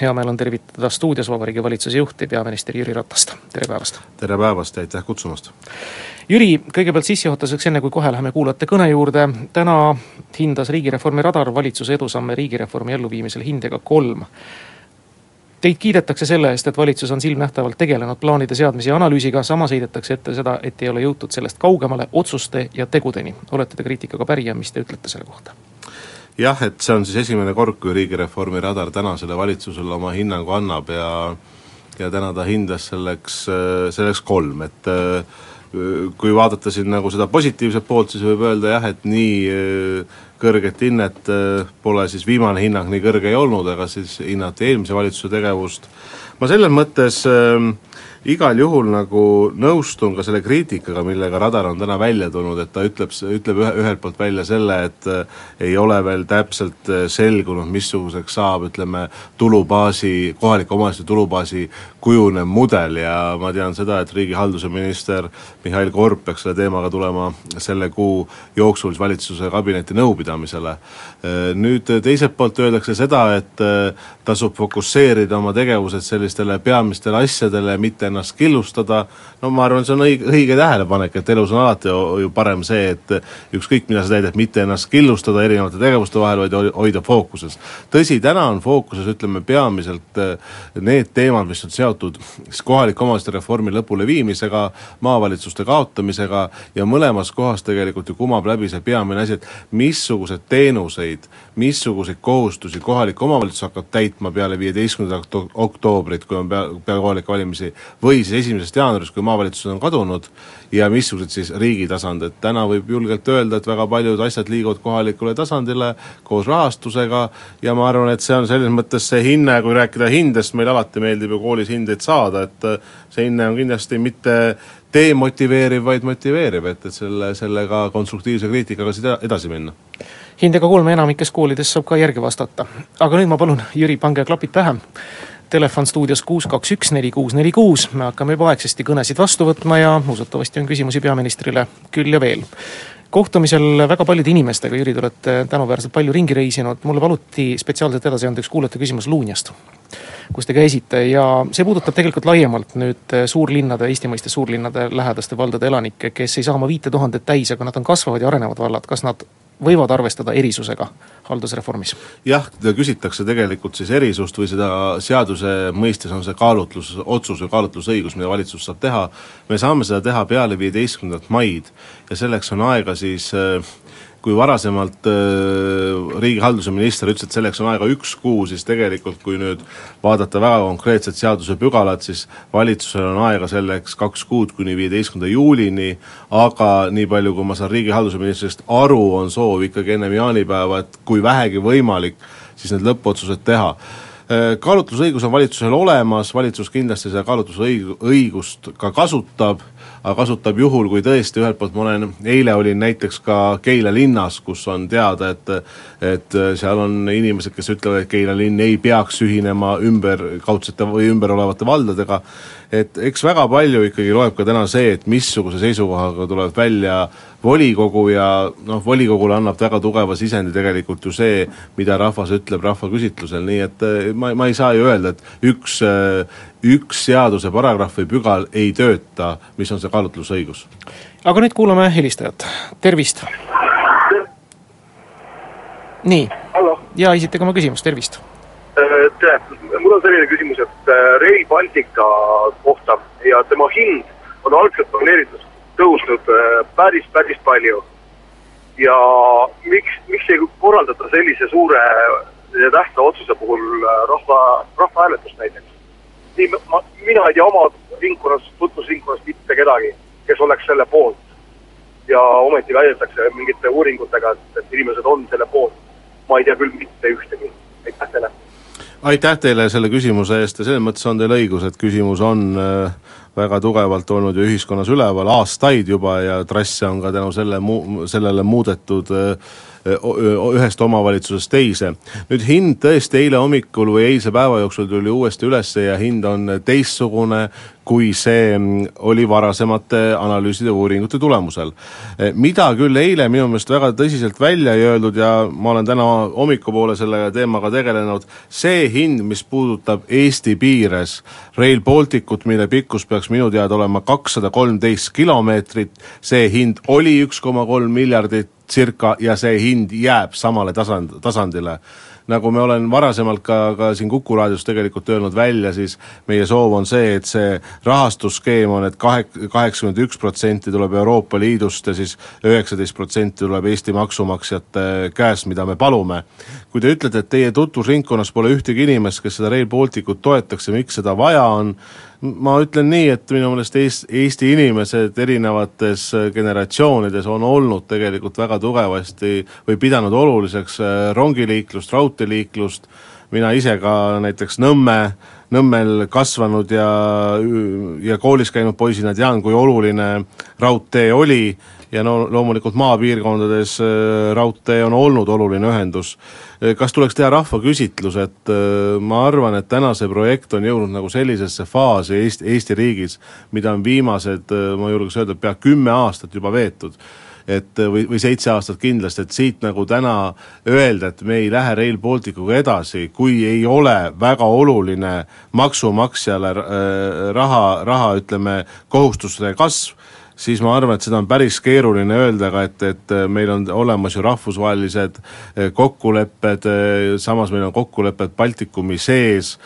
hea meel on tervitada stuudios Vabariigi Valitsuse juhti, peaminister Jüri Ratast, tere päevast! tere päevast ja aitäh kutsumast! Jüri, kõigepealt sissejuhatuseks, enne kui kohe läheme kuulajate kõne juurde, täna hindas Riigireformi Radar valitsuse edusamme riigireformi elluviimisel hindega kolm. Teid kiidetakse selle eest, et valitsus on silmnähtavalt tegelenud plaanide seadmise ja analüüsiga, samas heidetakse ette seda, et ei ole jõutud sellest kaugemale otsuste ja tegudeni. olete te kriitikaga päri ja mis te ütlete selle kohta? Jah, et see on siis esimene kord, kui Riigireformi Radar tänasele valitsusele oma hinnangu annab ja ja täna ta hindas selleks, selleks kolm, et kui vaadata siin nagu seda positiivset poolt, siis võib öelda jah, et nii kõrget hinnet pole siis viimane hinnang nii kõrge ei olnud, aga siis hinnati eelmise valitsuse tegevust, ma selles mõttes äh, igal juhul nagu nõustun ka selle kriitikaga, millega Radar on täna välja tulnud, et ta ütleb, ütleb ühe, ühelt poolt välja selle, et äh, ei ole veel täpselt äh, selgunud, missuguseks saab, ütleme, tulubaasi, kohalike omavalitsuste tulubaasi kujunev mudel ja ma tean seda, et riigihalduse minister Mihhail Korb peaks selle teemaga tulema selle kuu jooksul siis valitsuse kabineti nõupidamisele. Nüüd teiselt poolt öeldakse seda, et tasub fokusseerida oma tegevused sellistele peamistele asjadele, mitte ennast killustada, no ma arvan, see on õige, õige tähelepanek, et elus on alati ju parem see, et ükskõik, mida sa teed, et mitte ennast killustada erinevate tegevuste vahel, vaid hoida fookuses. tõsi, täna on fookuses, ütleme, peamiselt eh, need teemad, mis on seotud siis kohalike omavalitsuste reformi lõpuleviimisega, maavalitsuste kaotamisega ja mõlemas kohas tegelikult ju kumab läbi see peamine asi, et missugused teenuseid, missuguseid kohustusi kohalik omavalitsus hakkab täitma peale viieteistkümnendat oktoobrit, kui on pea, peale kohalikke valimisi, või siis esimesest jaanuarist, kui maavalitsused on kadunud, ja missugused siis riigi tasand, et täna võib julgelt öelda, et väga paljud asjad liiguvad kohalikule tasandile koos rahastusega ja ma arvan, et see on selles mõttes see hinne, kui rääkida hindest, meil alati meeldib ju koolis hindeid saada, et see hinne on kindlasti mitte demotiveeriv, vaid motiveeriv, et, et selle, sellega konstruktiivse kriitikaga siis edasi minna hindega kolme enamikes koolides saab ka järgi vastata. aga nüüd ma palun, Jüri, pange klapid pähe telefon stuudios kuus, kaks, üks, neli, kuus, neli, kuus, me hakkame juba aegsasti kõnesid vastu võtma ja usutavasti on küsimusi peaministrile küll ja veel. Kohtumisel väga paljude inimestega, Jüri, te olete tänuväärselt palju ringi reisinud, mulle paluti spetsiaalselt edasi anda üks kuulajate küsimus Luunjast, kus te käisite. Ja see puudutab tegelikult laiemalt nüüd suurlinnade, Eesti mõistes suurlinnade lähedaste valdade elanikke, kes ei saa oma viite tuhandet täis, aga nad on kasvavad ja arenevad vallad, kas nad võivad arvestada erisusega haldusreformis? jah, küsitakse tegelikult siis erisust või seda seaduse mõistes on see kaalutlus, otsus või kaalutlusõigus, mida valitsus saab teha, me saame seda teha peale viieteistkümnendat maid ja selleks on aega siis äh, kui varasemalt äh, riigihalduse minister ütles, et selleks on aega üks kuu, siis tegelikult kui nüüd vaadata väga konkreetset seadusepügalat, siis valitsusel on aega selleks kaks kuud kuni viieteistkümnenda juulini, aga nii palju, kui ma saan riigihalduse ministrist aru, on soov ikkagi ennem jaanipäeva, et kui vähegi võimalik, siis need lõppotsused teha. Äh, kaalutlusõigus on valitsusel olemas, valitsus kindlasti seda kaalutlusõigust ka kasutab aga kasutab juhul, kui tõesti ühelt poolt ma olen, eile olin näiteks ka Keila linnas, kus on teada, et et seal on inimesed, kes ütlevad, et Keila linn ei peaks ühinema ümberkaudsete või ümber olevate valdadega, et eks väga palju ikkagi loeb ka täna see, et missuguse seisukohaga tuleb välja volikogu ja noh, volikogule annab väga tugeva sisendi tegelikult ju see, mida rahvas ütleb rahvaküsitlusel, nii et ma, ma ei saa ju öelda, et üks üks seaduse paragrahv või pügal ei tööta, mis on see kaalutlusõigus. aga nüüd kuulame helistajat, tervist! nii, ja esitage oma küsimus, tervist! Äh, tere, mul on selline küsimus, et Rail Baltica kohta ja tema hind on algselt planeeritud tõusnud äh, päris, päris palju. ja miks, miks ei korraldata sellise suure ja tähtsa otsuse puhul rahva, rahvahääletust näiteks? nii ma, mina ei tea oma ringkonnas, tutvusringkonnas mitte kedagi, kes oleks selle poolt. ja ometi väidetakse mingite uuringutega, et, et inimesed on selle poolt. ma ei tea küll mitte ühtegi, aitäh teile! aitäh teile selle küsimuse eest ja selles mõttes on teil õigus, et küsimus on, väga tugevalt olnud ju ühiskonnas üleval aastaid juba ja trasse on ka tänu selle mu-, sellele muudetud ühest omavalitsusest teise. nüüd hind tõesti eile hommikul või eilse päeva jooksul tuli uuesti üles ja hind on teistsugune, kui see mm, oli varasemate analüüside uuringute tulemusel. Eh, mida küll eile minu meelest väga tõsiselt välja ei öeldud ja ma olen täna hommikupoole selle teemaga tegelenud, see hind, mis puudutab Eesti piires Rail Balticut, mille pikkus peaks minu teada olema kakssada kolmteist kilomeetrit, see hind oli üks koma kolm miljardit circa ja see hind jääb samale tasand, tasandile nagu me olen varasemalt ka, ka siin Kuku raadios tegelikult öelnud välja, siis meie soov on see, et see rahastusskeem on et, et kahe, kaheksakümmend üks protsenti tuleb Euroopa Liidust ja siis üheksateist protsenti tuleb Eesti maksumaksjate käest, mida me palume. kui te ütlete, et teie tutvusringkonnas pole ühtegi inimest, kes seda Rail Balticut toetaks ja miks seda vaja on, ma ütlen nii, et minu meelest Eest-, Eesti inimesed erinevates äh, generatsioonides on olnud tegelikult väga tugevasti või pidanud oluliseks äh, rongiliiklust, raudteeliiklust, mina ise ka näiteks Nõmme, Nõmmel kasvanud ja, ja koolis käinud poisina tean, kui oluline raudtee oli. Ja no loomulikult maapiirkondades äh, raudtee on olnud oluline ühendus. Eh, kas tuleks teha rahvaküsitlus, et eh, ma arvan, et täna see projekt on jõudnud nagu sellisesse faasi Eesti, Eesti riigis, mida on viimased, ma julgeks öelda, pea kümme aastat juba veetud et või, või seitse aastat kindlasti, et siit nagu täna öelda, et me ei lähe Rail Balticuga edasi, kui ei ole väga oluline maksumaksjale raha, raha ütleme, kohustuste kasv, siis ma arvan, et seda on päris keeruline öelda ka, et, et meil on olemas ju rahvusvahelised eh, kokkulepped, eh, samas meil on kokkulepped Baltikumi sees,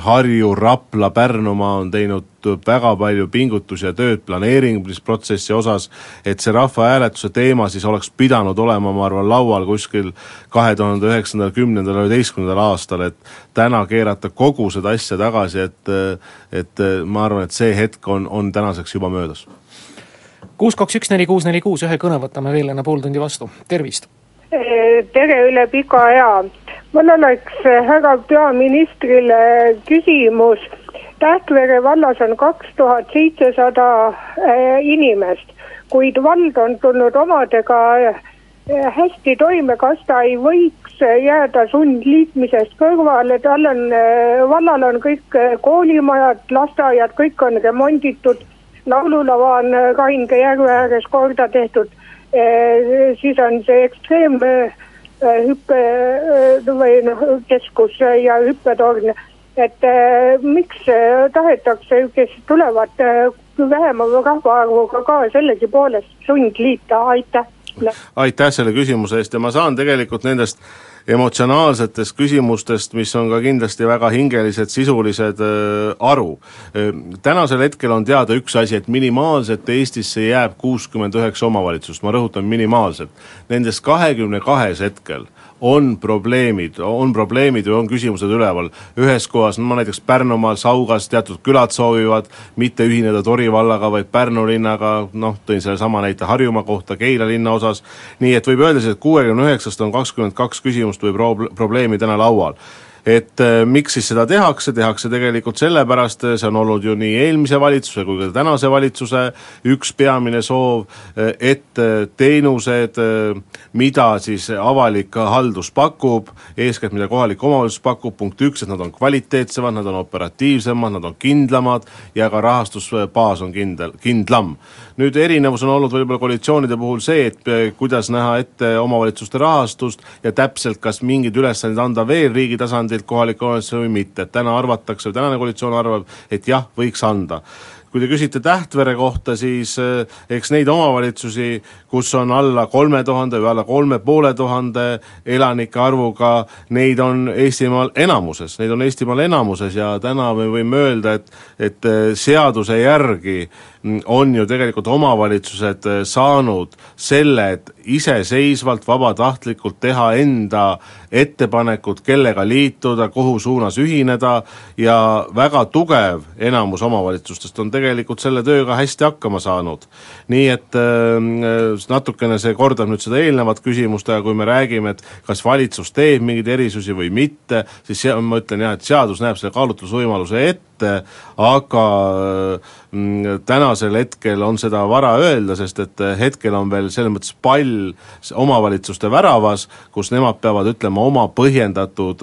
Harju, Rapla, Pärnumaa on teinud väga palju pingutusi ja tööd planeerimisprotsessi osas, et see rahvahääletuse teema siis oleks pidanud olema, ma arvan, laual kuskil kahe tuhande üheksandal, kümnendal, üheteistkümnendal aastal, et täna keerata kogu seda asja tagasi, et et ma arvan, et see hetk on, on tänaseks juba möödas kuus, kaks, üks, neli, kuus, neli, kuus, ühe kõne võtame veel enne pool tundi vastu, tervist! tere üle pika aja! Mul oleks härra peaministrile küsimus. Tähtvere vallas on kaks tuhat seitsesada äh, inimest, kuid vald on tulnud omadega äh, hästi toime, kas ta ei võiks jääda sundliitmisest kõrvale, tal on, vallal on kõik koolimajad, lasteaiad, kõik on remonditud. Laululava on Kainge järve ääres korda tehtud, siis on see ekstreemhüppe äh, või noh, keskus ja hüppetorn, et miks tahetakse, kes tulevad vähema rahvaarvuga ka sellegipoolest sundliita, aitäh. aitäh selle küsimuse eest! Ja ma saan tegelikult nendest emotsionaalsetest küsimustest, mis on ka kindlasti väga hingelised, sisulised äh,, aru. Äh, tänasel hetkel on teada üks asi, et minimaalselt Eestisse jääb kuuskümmend üheksa omavalitsust, ma rõhutan minimaalselt. Nendest kahekümne kahes hetkel on probleemid, on probleemid või on küsimused üleval. ühes kohas, no näiteks Pärnumaal, Saugas teatud külad soovivad mitte ühineda Tori vallaga, vaid Pärnu linnaga, noh, tõin sellesama näite Harjumaa kohta, Keila linna osas, nii et võib öelda siis, et kuuekümne üheksast on kakskümmend kaks küsimust või pro-, probleemi täna laual et äh, miks siis seda tehakse, tehakse tegelikult sellepärast, äh, see on olnud ju nii eelmise valitsuse kui ka tänase valitsuse üks peamine soov, äh, et teenused, mida siis avalik haldus pakub, eeskätt mida kohalik omavalitsus pakub, punkt üks, et nad on kvaliteetsemad, nad on operatiivsemad, nad on kindlamad ja ka rahastusbaas on kindel, kindlam nüüd erinevus on olnud võib-olla koalitsioonide puhul see, et eh, kuidas näha ette omavalitsuste rahastust ja täpselt, kas mingeid ülesandeid anda veel riigi tasandilt kohalikule omavalitsusele või mitte, et täna arvatakse, tänane koalitsioon arvab, et jah, võiks anda kui te küsite Tähtvere kohta, siis eh, eks neid omavalitsusi, kus on alla kolme tuhande või alla kolme poole tuhande elanike arvuga, neid on Eestimaal enamuses, neid on Eestimaal enamuses ja täna me võime öelda, et et eh, seaduse järgi on ju tegelikult omavalitsused eh, saanud selle, et iseseisvalt, vabatahtlikult teha enda ettepanekud, kellega liituda, kuhu suunas ühineda ja väga tugev enamus omavalitsustest on tegelikult selle tööga hästi hakkama saanud. nii et äh, natukene see kordab nüüd seda eelnevat küsimust, aga kui me räägime, et kas valitsus teeb mingeid erisusi või mitte, siis see, ma ütlen jah, et seadus näeb selle kaalutlusvõimaluse ette, ette, aga mm, tänasel hetkel on seda vara öelda, sest et hetkel on veel selles mõttes pall omavalitsuste väravas, kus nemad peavad ütlema oma põhjendatud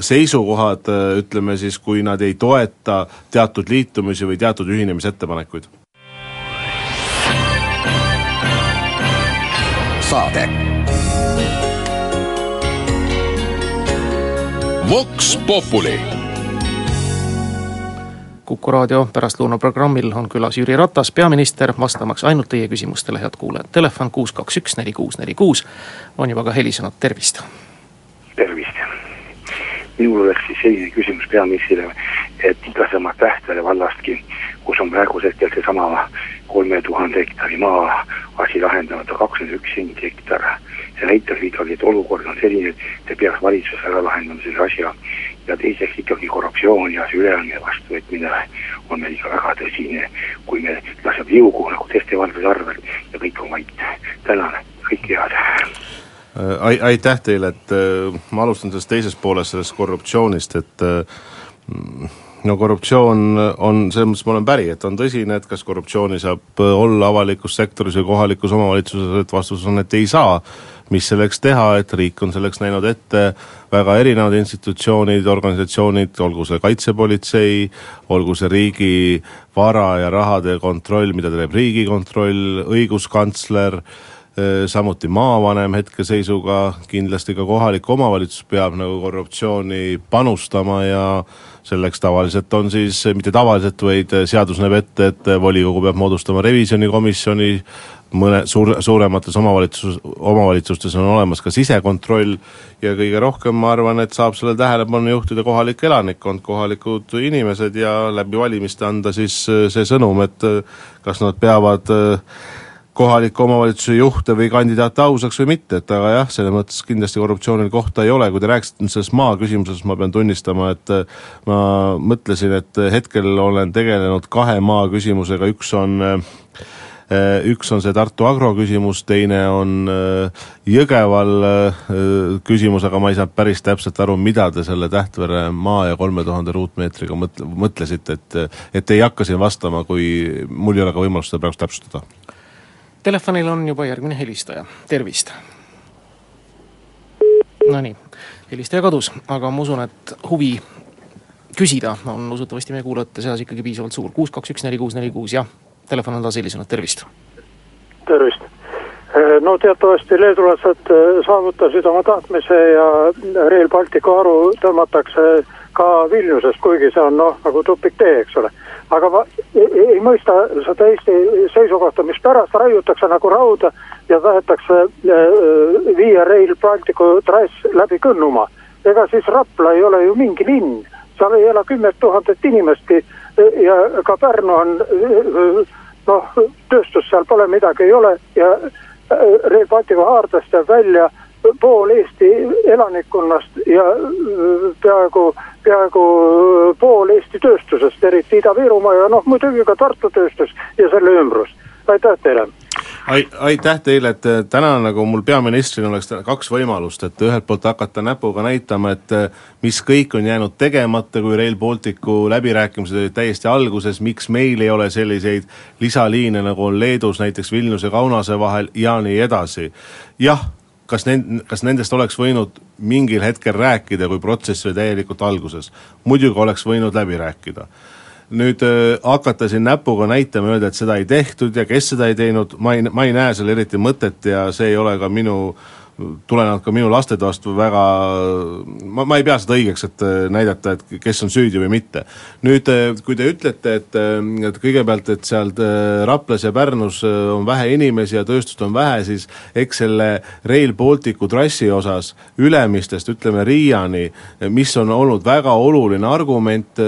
seisukohad, ütleme siis, kui nad ei toeta teatud liitumisi või teatud ühinemisettepanekuid saade. Vox Populi. Kuku raadio pärastlõunaprogrammil on külas Jüri Ratas, peaminister, vastamaks ainult teie küsimustele, head kuulajad. Telefon kuus, kaks, üks, neli, kuus, neli, kuus on juba ka helisenud, tervist. tervist. minul oleks siis selline küsimus peaministrile, et Ida-Sõmme Tähtvere vallastki, kus on praegusel hetkel seesama kolme tuhande hektari maa asi lahendamata, kakskümmend üks senti hektar. see näitab ikkagi, et olukord on selline, et peaks valitsus ära lahendama selle asja. Ja teiseks ikkagi korruptsioon ja see üleandmine vastuvõtmine on meil ikka väga tõsine, kui me laseme jõugu nagu teiste valdade arvel ja kõik on vait. tänan, kõike head Ai-, aitäh teile, et äh, ma alustan sellest teisest poolest, sellest korruptsioonist, et äh, no korruptsioon on, selles mõttes ma olen päri, et on tõsine, et kas korruptsiooni saab olla avalikus sektoris või kohalikus omavalitsuses, et vastus on, et ei saa. mis selleks teha, et riik on selleks näinud ette väga erinevad institutsioonid, organisatsioonid, olgu see kaitsepolitsei, olgu see riigi vara ja rahade kontroll, mida teeb Riigikontroll, õiguskantsler samuti maavanem hetkeseisuga, kindlasti ka kohalik omavalitsus peab nagu korruptsiooni panustama ja selleks tavaliselt on siis, mitte tavaliselt, vaid seadus näeb ette, et volikogu peab moodustama revisjonikomisjoni, mõne suur, suuremates omavalitsus, omavalitsustes on olemas ka sisekontroll ja kõige rohkem ma arvan, et saab selle tähelepanu juhtida kohalik elanikkond, kohalikud inimesed ja läbi valimiste anda siis see sõnum, et kas nad peavad äh, kohaliku omavalitsuse juhte või kandidaate ausaks või mitte, et aga jah, selles mõttes kindlasti korruptsioonil kohta ei ole, kui te rääkisite nüüd sellest maa küsimusest, ma pean tunnistama, et äh, ma mõtlesin, et hetkel olen tegelenud kahe maa küsimusega, üks on äh, üks on see Tartu Agro küsimus, teine on äh, Jõgeval küsimus, aga ma ei saanud päris täpselt aru, mida te selle Tähtvere maa ja kolme tuhande ruutmeetriga mõt-, mõtlesite, et et ei hakka siin vastama, kui mul ei ole ka võimalust seda praegu täpsustada Telefonil on juba järgmine helistaja, tervist. Nonii, helistaja kadus, aga ma usun, et huvi küsida on usutavasti meie kuulajate seas ikkagi piisavalt suur, kuus, kaks, üks, neli, kuus, neli, kuus, jah. Telefon on taas helisenud, tervist. tervist. no teatavasti leedulased saavutasid oma tahtmise ja Rail Balticu haru tõmmatakse ka Vilniusest, kuigi see on noh, nagu tupiktee, eks ole. Aga ma ei, ei mõista seda Eesti seisukohta, mispärast raiutakse nagu rauda ja tahetakse äh, viia Rail Balticu trass läbi Kõnnumaa. ega siis Rapla ei ole ju mingi linn, seal ei ela kümmet tuhandet inimestki ja ka Pärnu on noh, tööstus seal pole, midagi ei ole. Ja Rail Balticu haardest jääb välja pool Eesti elanikkonnast ja äh, peaaegu, peaaegu pool Eesti tööstusest, eriti Ida-Virumaa ja noh, muidugi ka Tartu tööstus ja selle ümbrus. aitäh teile! ai-, aitäh teile, et äh, täna nagu mul peaministrina oleks kaks võimalust, et ühelt poolt hakata näpuga näitama, et äh, mis kõik on jäänud tegemata, kui Rail Balticu läbirääkimised olid täiesti alguses, miks meil ei ole selliseid lisaliine, nagu on Leedus näiteks Vilniuse Kaunase vahel ja nii edasi. jah kas nend-, kas nendest oleks võinud mingil hetkel rääkida, kui protsess oli täielikult alguses? muidugi oleks võinud läbi rääkida. nüüd äh, hakata siin näpuga näitama, öelda, et seda ei tehtud ja kes seda ei teinud, ma ei, ma ei näe seal eriti mõtet ja see ei ole ka minu äh, tulenevalt ka minu lastetoast väga, ma, ma ei pea seda õigeks, et äh, näidata, et kes on süüdi või mitte. nüüd, äh, kui te ütlete, et, äh, et kõigepealt, et seal Raplas ja Pärnus on vähe inimesi ja tööstust on vähe, siis eks selle Rail Balticu trassi osas Ülemistest ütleme Riiani, mis on olnud väga oluline argument,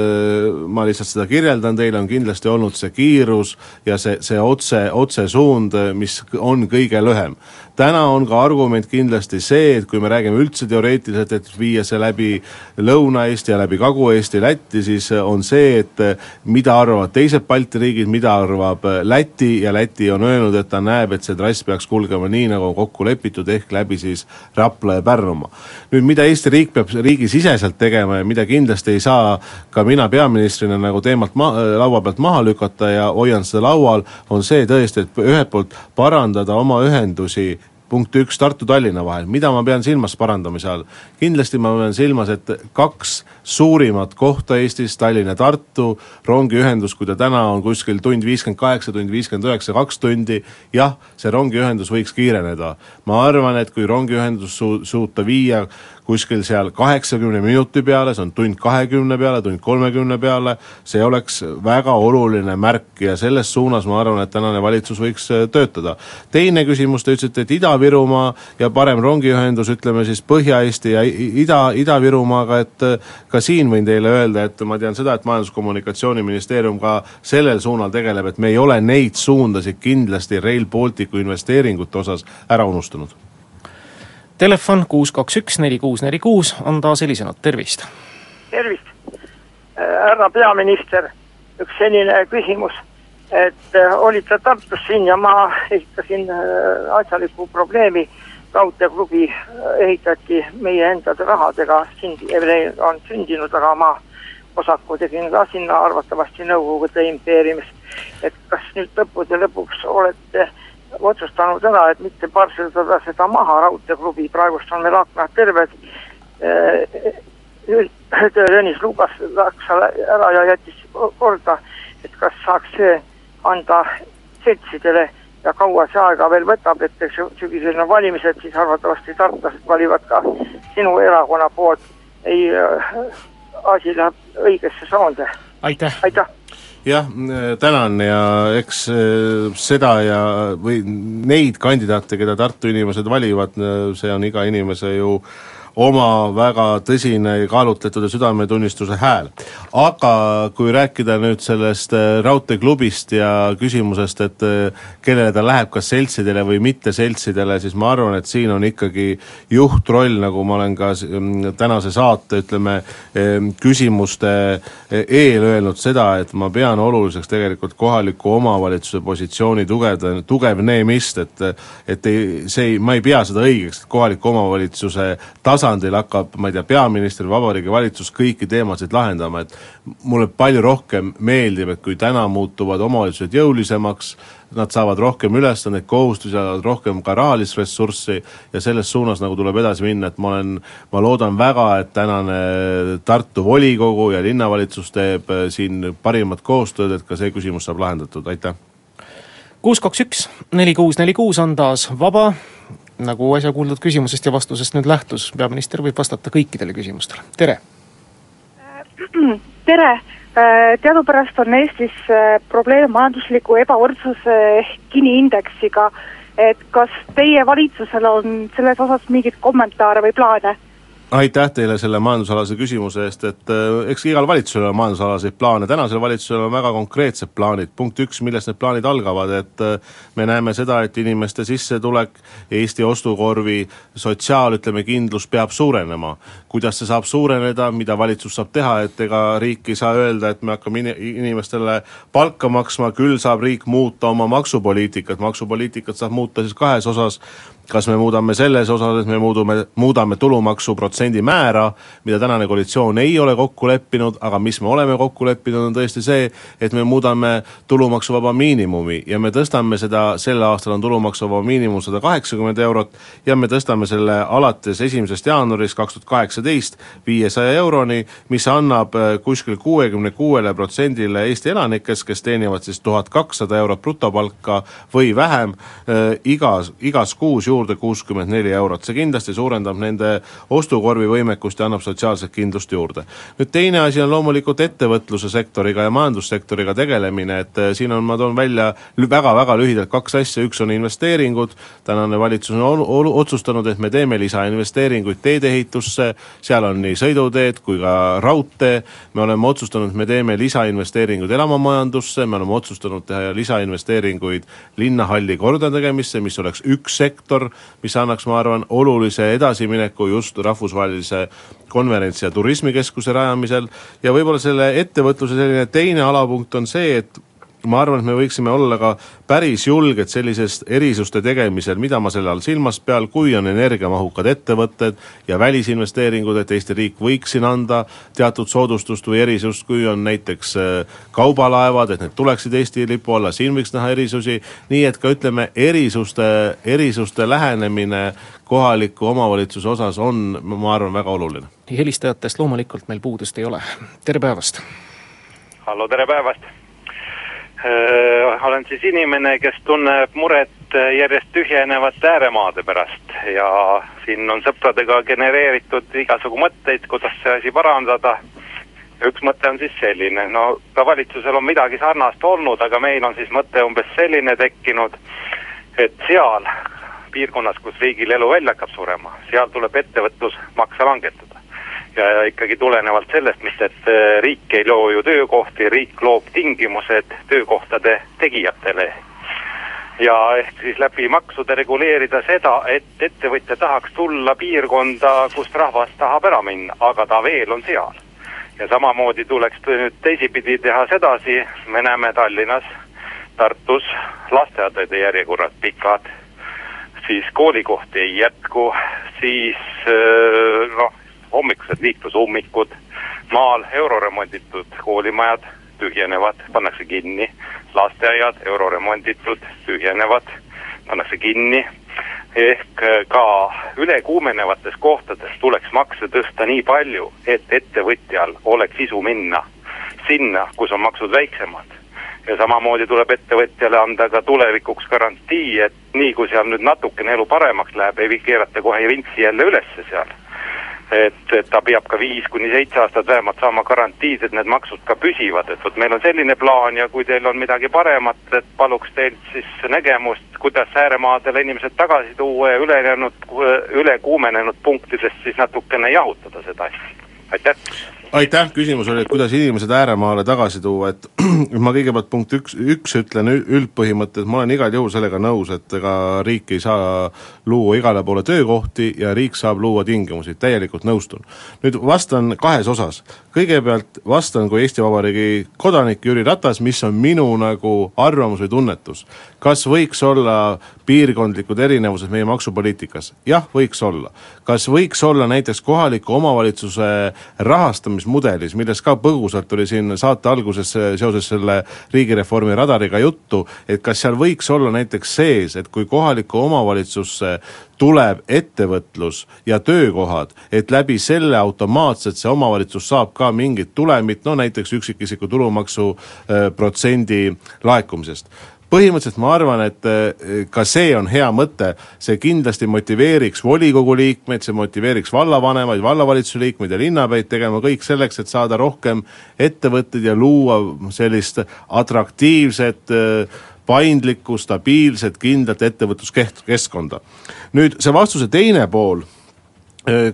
ma lihtsalt seda kirjeldan teile, on kindlasti olnud see kiirus ja see, see otse, otsesuund, mis on kõige lühem. Täna on ka argument kindlasti see, et kui me räägime üldse teoreetiliselt, et viia see läbi Lõuna-Eesti ja läbi Kagu-Eesti Lätti, siis on see, et mida arvavad teised Balti riigid, mida arvab Läti ja Läti on öelnud, et ta näeb, et see trass peaks kulgema nii, nagu on kokku lepitud, ehk läbi siis Rapla ja Pärnumaa. nüüd mida Eesti riik peab riigisiseselt tegema ja mida kindlasti ei saa ka mina peaministrina nagu teemalt ma-, laua pealt maha lükata ja hoian seda laual, on see tõesti, et ühelt poolt parandada oma ühendusi punkt üks Tartu-Tallinna vahel, mida ma pean silmas parandamise all? kindlasti ma pean silmas, et kaks suurimat kohta Eestis, Tallinn ja Tartu, rongiühendus, kui ta täna on kuskil tund viiskümmend kaheksa, tund viiskümmend üheksa, kaks tundi, jah, see rongiühendus võiks kiireneda. ma arvan, et kui rongiühendus su-, suuta viia kuskil seal kaheksakümne minuti peale, see on tund kahekümne peale, tund kolmekümne peale, see oleks väga oluline märk ja selles suunas ma arvan, et tänane valitsus võiks äh, töötada. teine küsimus, te ütlesite, et Ida-Virumaa ja parem rongiühendus, ütleme siis Põhja-Eesti ja Ida, Ida-Virumaaga, et äh, ka siin võin teile öelda, et ma tean seda, et Majandus-Kommunikatsiooniministeerium ka sellel suunal tegeleb, et me ei ole neid suundasid kindlasti Rail Balticu investeeringute osas ära unustanud Telefon kuus kaks üks neli kuus neli kuus on taas helisenud, tervist! tervist, härra peaminister, üks selline küsimus, et äh, olite Tartus siin ja ma esitasin äh, asjaliku probleemi, raudteeklubi äh, ehitati meie endade rahadega, sind-, on sündinud, aga ma osaku tegin ka sinna arvatavasti Nõukogude impeeriumis. et kas nüüd lõppude lõpuks olete otsustanud ära, et mitte parseldada seda maha, raudteeklubi, praegust on meil aknad terved. Tõnis Lukas läks ära ja jättis korda, et kas saaks see anda seltsidele ja kaua see aega veel võtab, et eks sügisel on valimised, siis arvatavasti tartlased valivad ka sinu erakonna poolt. ei, asi läheb õigesse soonde. aitäh, aitäh jah, tänan ja eks eh, seda ja, või neid kandidaate, keda Tartu inimesed valivad, see on iga inimese ju oma väga tõsine kaalutletud ja südametunnistuse hääl. aga kui rääkida nüüd sellest äh, raudteeklubist ja küsimusest, et äh, kellele ta läheb, kas seltsidele või mitte seltsidele, siis ma arvan, et siin on ikkagi juhtroll, nagu ma olen ka mm, tänase saate, ütleme, küsimuste äh, eel öelnud seda, et ma pean oluliseks tegelikult kohaliku omavalitsuse positsiooni tugevda, tugevnemist, et et ei, see ei, ma ei pea seda õigeks, et kohaliku omavalitsuse tasandil tasandil hakkab, ma ei tea, peaminister, Vabariigi Valitsus kõiki teemasid lahendama, et mulle palju rohkem meeldib, et kui täna muutuvad omavalitsused jõulisemaks, nad saavad rohkem ülesandeid, kohustusi, saavad rohkem ka rahalist ressurssi ja selles suunas nagu tuleb edasi minna, et ma olen, ma loodan väga, et tänane Tartu volikogu ja linnavalitsus teeb äh, siin parimat koostööd, et ka see küsimus saab lahendatud, aitäh! kuus kaks üks neli kuus neli kuus on taas vaba nagu äsja kuuldud küsimusest ja vastusest nüüd lähtus, peaminister võib vastata kõikidele küsimustele, tere! tere! Äh, teadupärast on Eestis äh, probleem majandusliku ebavõrdsuse ehk Gini indeksiga, et kas teie valitsusel on selles osas mingeid kommentaare või plaane? Aitäh teile selle majandusalase küsimuse eest, et äh, eks igal valitsusel on majandusalaseid plaane, tänasel valitsusel on väga konkreetsed plaanid, punkt üks, millest need plaanid algavad, et äh, me näeme seda, et inimeste sissetulek, Eesti ostukorvi sotsiaal, ütleme, kindlus peab suurenema. kuidas see saab suureneda, mida valitsus saab teha, et ega riik ei saa öelda, et me hakkame inimestele palka maksma, küll saab riik muuta oma maksupoliitikat, maksupoliitikat saab muuta siis kahes osas, kas me muudame selles osas, et me muudume, muudame tulumaksu protsendi määra, mida tänane koalitsioon ei ole kokku leppinud, aga mis me oleme kokku leppinud, on tõesti see, et me muudame tulumaksuvaba miinimumi ja me tõstame seda, sel aastal on tulumaksuvaba miinimum sada kaheksakümmend eurot ja me tõstame selle alates esimesest jaanuarist kaks tuhat kaheksateist viiesaja euroni, mis annab äh, kuskil kuuekümne kuuele protsendile Eesti elanikest, kes teenivad siis tuhat kakssada eurot brutopalka või vähem, äh, igas, igas kuus juurde kuuskümmend neli eurot, see kindlasti suurendab nende ostukorvi võimekust ja annab sotsiaalset kindlust juurde. nüüd teine asi on loomulikult ettevõtluse sektoriga ja majandussektoriga tegelemine, et eh, siin on, ma toon välja väga-väga lühidalt kaks asja, üks on investeeringud, tänane valitsus on ol, otsustanud, et me teeme lisainvesteeringuid teedeehitusse, seal on nii sõiduteed kui ka raudtee, me oleme otsustanud, et me teeme lisainvesteeringuid elamamajandusse, me oleme otsustanud teha lisainvesteeringuid linnahalli kordategemisse, mis oleks üks sektor, mis annaks, ma arvan, olulise edasimineku just rahvusvahelise konverentsi- ja turismikeskuse rajamisel. Ja võib-olla selle ettevõtluse selline teine alapunkt on see, et ma arvan, et me võiksime olla ka päris julged sellisest erisuste tegemisel, mida ma selle all silmas pean, kui on energiamahukad ettevõtted ja välisinvesteeringud, et Eesti riik võiks siin anda teatud soodustust või erisust, kui on näiteks äh, kaubalaevad, et need tuleksid Eesti lipu alla, siin võiks näha erisusi, nii et ka ütleme, erisuste, erisuste lähenemine kohaliku omavalitsuse osas on, ma arvan, väga oluline. helistajatest loomulikult meil puudust ei ole, tere päevast! hallo, tere päevast! Olen siis inimene, kes tunneb muret järjest tühjenevate ääremaade pärast. Ja siin on sõpradega genereeritud igasugu mõtteid, kuidas see asi parandada. üks mõte on siis selline, no ka valitsusel on midagi sarnast olnud, aga meil on siis mõte umbes selline tekkinud, et seal piirkonnas, kus riigil elu välja hakkab surema, seal tuleb ettevõtlusmakse langetada ja ikkagi tulenevalt sellest, mis, et äh, riik ei loo ju töökohti, riik loob tingimused töökohtade tegijatele. ja ehk siis läbi maksude reguleerida seda, et ettevõtja tahaks tulla piirkonda, kust rahvas tahab ära minna, aga ta veel on seal. ja samamoodi tuleks nüüd teisipidi teha sedasi, me näeme Tallinnas, Tartus lasteaedade järjekorrad pikad, siis koolikohti ei jätku, siis äh, noh, hommikused liiklusummikud, maal euroremonditud koolimajad tühjenevad, pannakse kinni, lasteaiad euroremonditud, tühjenevad, pannakse kinni, ehk äh, ka ülekuumenevates kohtades tuleks makse tõsta nii palju, et ettevõtjal oleks isu minna sinna, kus on maksud väiksemad. Ja samamoodi tuleb ettevõtjale anda ka tulevikuks garantii, et nii kui seal nüüd natukene elu paremaks läheb, ei keerata kohe vintsi jälle ülesse seal et, et ta peab ka viis kuni seitse aastat vähemalt saama garantiid, et need maksud ka püsivad, et vot meil on selline plaan ja kui teil on midagi paremat, et paluks teilt siis nägemust, kuidas ääremaadele inimesed tagasi tuua ja ülejäänud, üle kuumenenud punktidest siis natukene jahutada seda asja, aitäh! Aitäh, küsimus oli, et kuidas inimesed ääremaale tagasi tuua, et ma kõigepealt punkt üks, üks ütlen üldpõhimõtted, ma olen igal juhul sellega nõus, et ega riik ei saa luua igale poole töökohti ja riik saab luua tingimusi, täielikult nõustun. nüüd vastan kahes osas, kõigepealt vastan kui Eesti Vabariigi kodanik Jüri Ratas, mis on minu nagu arvamus või tunnetus. kas võiks olla piirkondlikud erinevused meie maksupoliitikas? jah, võiks olla. kas võiks olla näiteks kohaliku omavalitsuse rahastamise rahastamismudelis, millest ka põgusalt oli siin saate alguses seoses selle riigireformi radariga juttu, et kas seal võiks olla näiteks sees, et kui kohalikku omavalitsusse tuleb ettevõtlus ja töökohad, et läbi selle automaatselt see omavalitsus saab ka mingit tulemit, no näiteks üksikisiku tulumaksu äh, protsendi laekumisest põhimõtteliselt ma arvan, et eh, ka see on hea mõte, see kindlasti motiveeriks volikogu liikmeid, see motiveeriks vallavanemaid, vallavalitsuse liikmeid ja linnapäid tegema kõik selleks, et saada rohkem ettevõtteid ja luua sellist atraktiivset eh, paindlikku, stabiilset, kindlat ettevõtluskeskkonda. nüüd see vastuse teine pool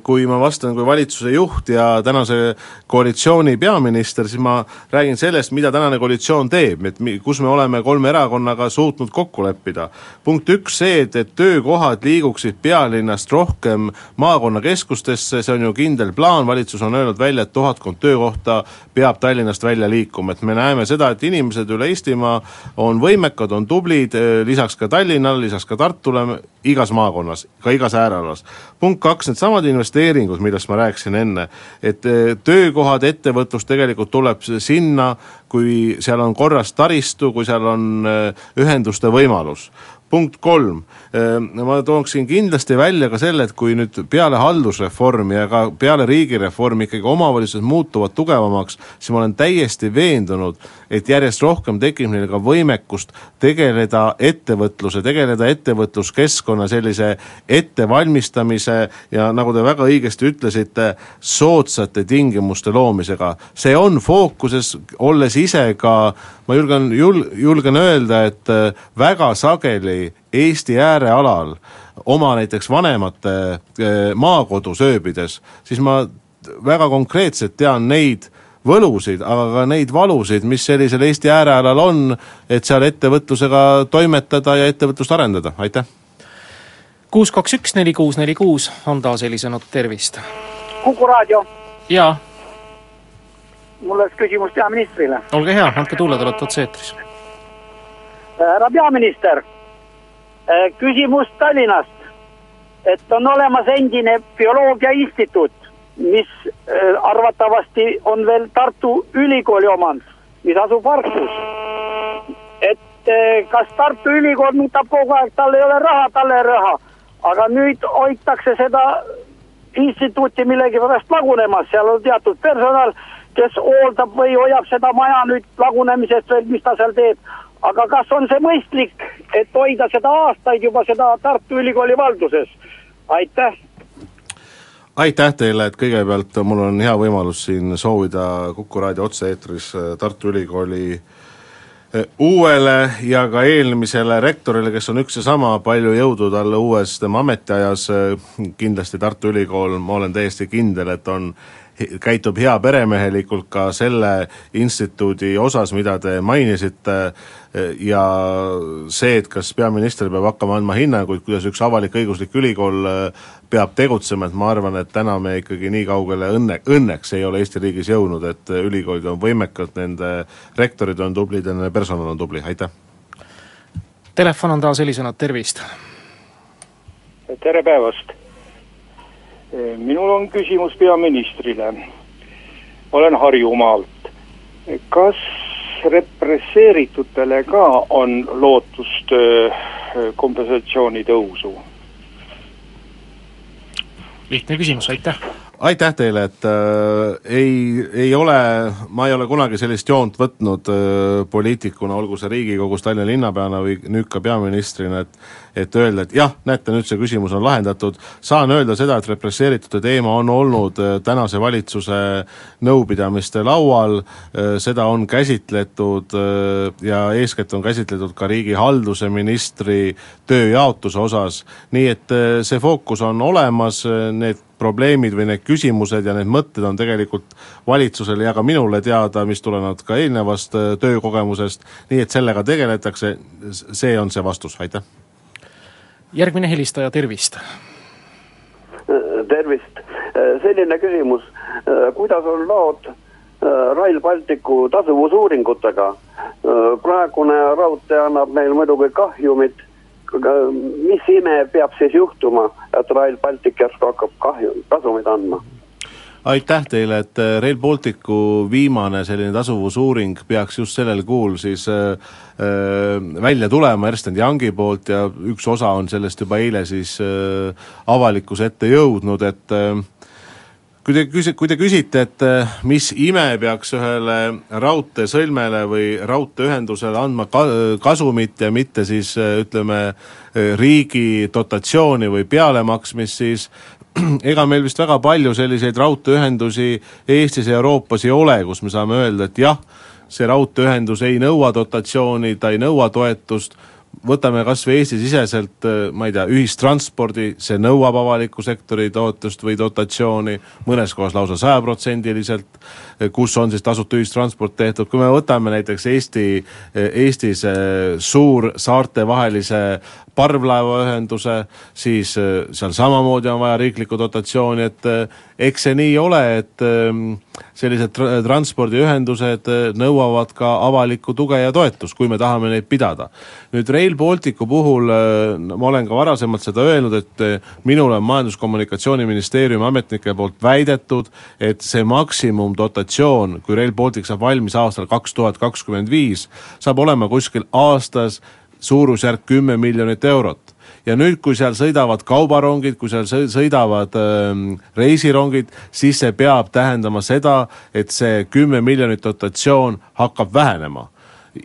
kui ma vastan kui valitsuse juht ja tänase koalitsiooni peaminister, siis ma räägin sellest, mida tänane koalitsioon teeb, et kus me oleme kolme erakonnaga suutnud kokku leppida. punkt üks see, et, et töökohad liiguksid pealinnast rohkem maakonnakeskustesse, see on ju kindel plaan, valitsus on öelnud välja, et tuhatkond töökohta peab Tallinnast välja liikuma, et me näeme seda, et inimesed üle Eestimaa on võimekad, on tublid, äh, lisaks ka Tallinnale, lisaks ka Tartule, igas maakonnas, ka igas äärealas. punkt kaks, needsamad needsamad investeeringud, millest ma rääkisin enne, et eh, töökohad, ettevõtlus tegelikult tuleb sinna, kui seal on korras taristu, kui seal on eh, ühenduste võimalus. Punkt kolm, ehm, ma tooksin kindlasti välja ka selle, et kui nüüd peale haldusreformi ja ka peale riigireformi ikkagi omavalitsused muutuvad tugevamaks, siis ma olen täiesti veendunud, et järjest rohkem tekib neil ka võimekust tegeleda ettevõtluse, tegeleda ettevõtluskeskkonna sellise ettevalmistamise ja nagu te väga õigesti ütlesite, soodsate tingimuste loomisega. see on fookuses, olles ise ka, ma julgen, jul-, julgen öelda, et väga sageli Eesti äärealal oma näiteks vanemate eh, maakodus ööbides, siis ma väga konkreetselt tean neid võlusid, aga ka neid valusid, mis sellisel Eesti äärealal on, et seal ettevõtlusega toimetada ja ettevõtlust arendada, aitäh! kuus, kaks, üks, neli, kuus, neli, kuus on taas helisenud, tervist. Kuku raadio. jaa. mul oleks küsimus peaministrile. olge hea, andke tulla, te olete otse-eetris. härra peaminister, küsimus Tallinnast. et on olemas endine bioloogia instituut, mis arvatavasti on veel Tartu Ülikooli omand, mis asub Harkus. et kas Tartu Ülikool nutab kogu aeg, tal ei ole raha, tal ei ole raha, aga nüüd hoitakse seda instituuti millegipärast lagunemas, seal on teatud personal, kes hooldab või hoiab seda maja nüüd lagunemisest veel, mis ta seal teeb. aga kas on see mõistlik, et hoida seda aastaid juba seda Tartu Ülikooli valduses? aitäh aitäh teile, et kõigepealt mul on hea võimalus siin soovida Kuku raadio otse-eetris Tartu Ülikooli uuele ja ka eelmisele rektorile, kes on üks ja sama, palju jõudu talle uues tema ametiajas, kindlasti Tartu Ülikool, ma olen täiesti kindel, et on käitub heaperemehelikult ka selle instituudi osas, mida te mainisite, ja see, et kas peaminister peab hakkama andma hinnanguid, kuidas üks avalik-õiguslik ülikool peab tegutsema, et ma arvan, et täna me ikkagi nii kaugele õnne, õnneks ei ole Eesti riigis jõudnud, et ülikoolid on võimekad, nende rektorid on tublid ja nende personal on tubli, aitäh! Telefon on taas helisenud, tervist! tere päevast! Minul on küsimus peaministrile. olen Harjumaalt. kas represseeritutele ka on lootust kompensatsiooni tõusu? lihtne küsimus, aitäh! Aitäh teile, et äh, ei, ei ole, ma ei ole kunagi sellist joont võtnud äh, poliitikuna, olgu see Riigikogus Tallinna linnapeana või nüüd ka peaministrina, et et öelda, et jah, näete, nüüd see küsimus on lahendatud, saan öelda seda, et represseeritute teema on olnud äh, tänase valitsuse nõupidamiste laual äh,, seda on käsitletud äh, ja eeskätt on käsitletud ka riigihalduse ministri tööjaotuse osas, nii et äh, see fookus on olemas, need probleemid või need küsimused ja need mõtted on tegelikult valitsusele ja ka minule teada, mis tulenevad ka eelnevast töökogemusest, nii et sellega tegeletakse, see on see vastus, aitäh. järgmine helistaja, tervist. tervist, selline küsimus, kuidas on lood Rail Balticu tasuvusuuringutega? praegune raudtee annab meil muidugi kahjumit aga mis ime peab siis juhtuma, et Rail Baltic järsku hakkab kahju, kasumit andma? aitäh teile, et Rail Balticu viimane selline tasuvusuuring peaks just sellel kuul siis äh, välja tulema Ernst Youngi poolt ja üks osa on sellest juba eile siis äh, avalikkuse ette jõudnud, et äh, kui te küsi-, kui te küsite, et mis ime peaks ühele raudteesõlmele või raudteeühendusele andma ka-, kasumit ja mitte siis ütleme, riigi dotatsiooni või pealemaksmist, siis ega meil vist väga palju selliseid raudteeühendusi Eestis ja Euroopas ei ole, kus me saame öelda, et jah, see raudteeühendus ei nõua dotatsiooni, ta ei nõua toetust, võtame kas või Eesti-siseselt, ma ei tea, ühistranspordi, see nõuab avaliku sektori toetust või dotatsiooni, mõnes kohas lausa sajaprotsendiliselt, kus on siis tasuta ühistransport tehtud, kui me võtame näiteks Eesti, Eestis suur saartevahelise parvlaevaühenduse, siis seal samamoodi on vaja riiklikku dotatsiooni, et eks see nii ole, et sellised tra transpordiühendused nõuavad ka avalikku tuge ja toetust, kui me tahame neid pidada. nüüd Rail Balticu puhul ma olen ka varasemalt seda öelnud, et minule on Majandus-Kommunikatsiooniministeeriumi ametnike poolt väidetud, et see maksimumdotatsioon, kui Rail Baltic saab valmis aastal kaks tuhat kakskümmend viis, saab olema kuskil aastas suurusjärk kümme miljonit eurot. Ja nüüd, kui seal sõidavad kaubarongid, kui seal sõidavad äh, reisirongid, siis see peab tähendama seda, et see kümme miljonit dotatsioon hakkab vähenema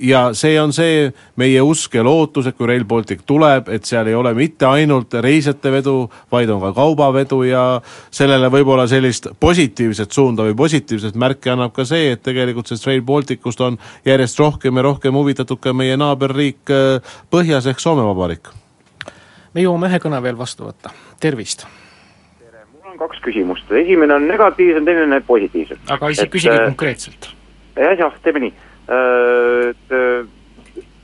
ja see on see meie usk ja lootus, et kui Rail Baltic tuleb, et seal ei ole mitte ainult reisijate vedu, vaid on ka kaubavedu ja sellele võib-olla sellist positiivset suunda või positiivset märki annab ka see, et tegelikult sellest Rail Balticust on järjest rohkem ja rohkem huvitatud ka meie naaberriik põhjas ehk Soome Vabariik. me jõuame ühe kõne veel vastu võtta, tervist! mul on kaks küsimust, esimene on negatiivsem, teine positiivsem. aga isegi küsige konkreetselt. jah, jah, teeme nii et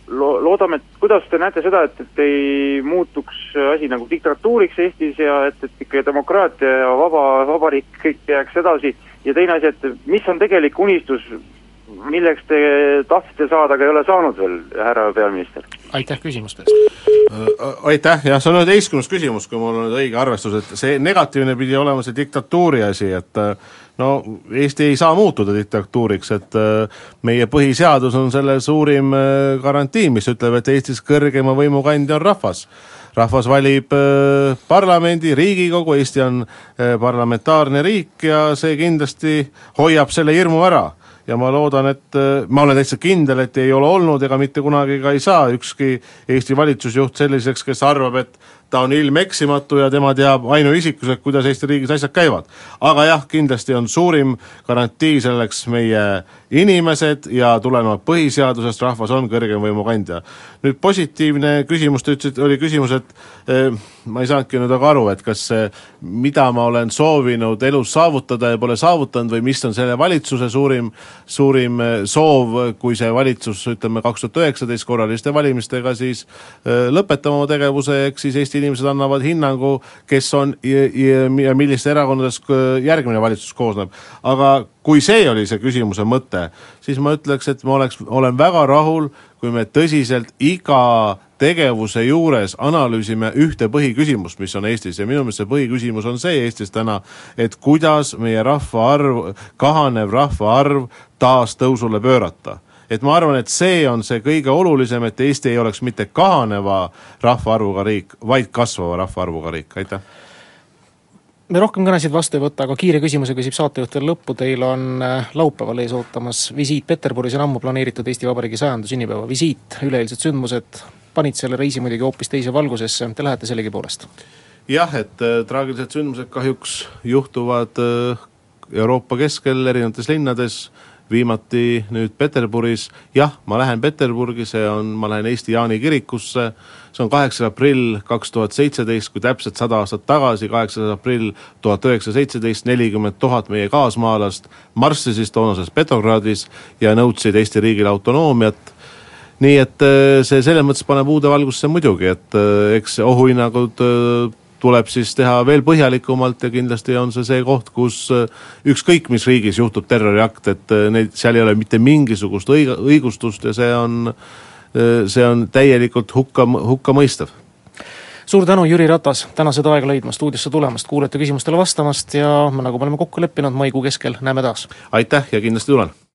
lo-, loodame, et kuidas te näete seda, et, et ei muutuks asi nagu diktatuuriks Eestis ja et, et ikka demokraatia ja vaba, vabariik kõik jääks edasi ja teine asi, et mis on tegelik unistus, milleks te tahtsite saada, aga ei ole saanud veel, härra peaminister? aitäh küsimuste eest! aitäh, jah, see on üheteistkümnes küsimus, kui mul on nüüd õige arvestus, et see negatiivne pidi olema see diktatuuri asi, et no Eesti ei saa muutuda diktatuuriks, et meie põhiseadus on selle suurim garantii, mis ütleb, et Eestis kõrgeima võimu kandja on rahvas. Rahvas valib äh, parlamendi, Riigikogu, Eesti on äh, parlamentaarne riik ja see kindlasti hoiab selle hirmu ära. Ja ma loodan, et ma olen täitsa kindel, et ei ole olnud ega mitte kunagi ka ei saa ükski Eesti valitsusjuht selliseks, kes arvab, et ta on ilmeksimatu ja tema teab ainuisikuliselt, kuidas Eesti riigis asjad käivad. aga jah, kindlasti on suurim garantii selleks meie inimesed ja tulenevalt põhiseadusest rahvas on kõrgem võimu kandja. nüüd positiivne küsimus, te ütlesite, oli küsimus, et eh, ma ei saanudki nüüd aga aru, et kas see, mida ma olen soovinud elus saavutada ja pole saavutanud või mis on selle valitsuse suurim, suurim eh, soov, kui see valitsus, ütleme kaks tuhat üheksateist korraliste valimistega siis eh, lõpetab oma tegevuse, eks siis Eesti inimesed annavad hinnangu, kes on ja, ja, ja millist erakondadest järgmine valitsus koosneb. aga kui see oli see küsimuse mõte, siis ma ütleks, et ma oleks, olen väga rahul, kui me tõsiselt iga tegevuse juures analüüsime ühte põhiküsimust, mis on Eestis ja minu meelest see põhiküsimus on see Eestis täna, et kuidas meie rahvaarv, kahanev rahvaarv taas tõusule pöörata et ma arvan, et see on see kõige olulisem, et Eesti ei oleks mitte kahaneva rahvaarvuga riik, vaid kasvava rahvaarvuga riik, aitäh! Me rohkem kõnesid vastu ei võta, aga kiire küsimuse küsib saatejuht veel lõppu, teil on äh, laupäeval ees ootamas visiit Peterburis, on ammu planeeritud Eesti Vabariigi sajanda sünnipäeva visiit, üleeilsed sündmused panid selle reisi muidugi hoopis teise valgusesse, te lähete sellegipoolest? jah, et äh, traagilised sündmused kahjuks juhtuvad äh, Euroopa keskel erinevates linnades. äh,, viimati nüüd Peterburis, jah, ma lähen Peterburgi, see on, ma lähen Eesti Jaani kirikusse, see on kaheksas aprill kaks tuhat seitseteist, kui täpselt sada aastat tagasi, kaheksas aprill tuhat üheksasada seitseteist, nelikümmend tuhat meie kaasmaalast marssisid toonases Petrogradis ja nõudsid Eesti riigile autonoomiat. Nii et äh, see selles mõttes paneb uude valgusse muidugi, et äh, eks ohuhinnangud äh, tuleb siis teha veel põhjalikumalt ja kindlasti on see see koht, kus äh, ükskõik mis riigis juhtub terroriakt, et äh, neid, seal ei ole mitte mingisugust õig-, õigustust ja see on, äh, see on täielikult hukka, hukkamõistev suur tänu, Jüri Ratas, täna seda aega leidmast, stuudiosse tulemast, kuulajate küsimustele vastamast ja nagu me oleme kokku leppinud, maikuu keskel näeme taas! aitäh ja kindlasti tulen!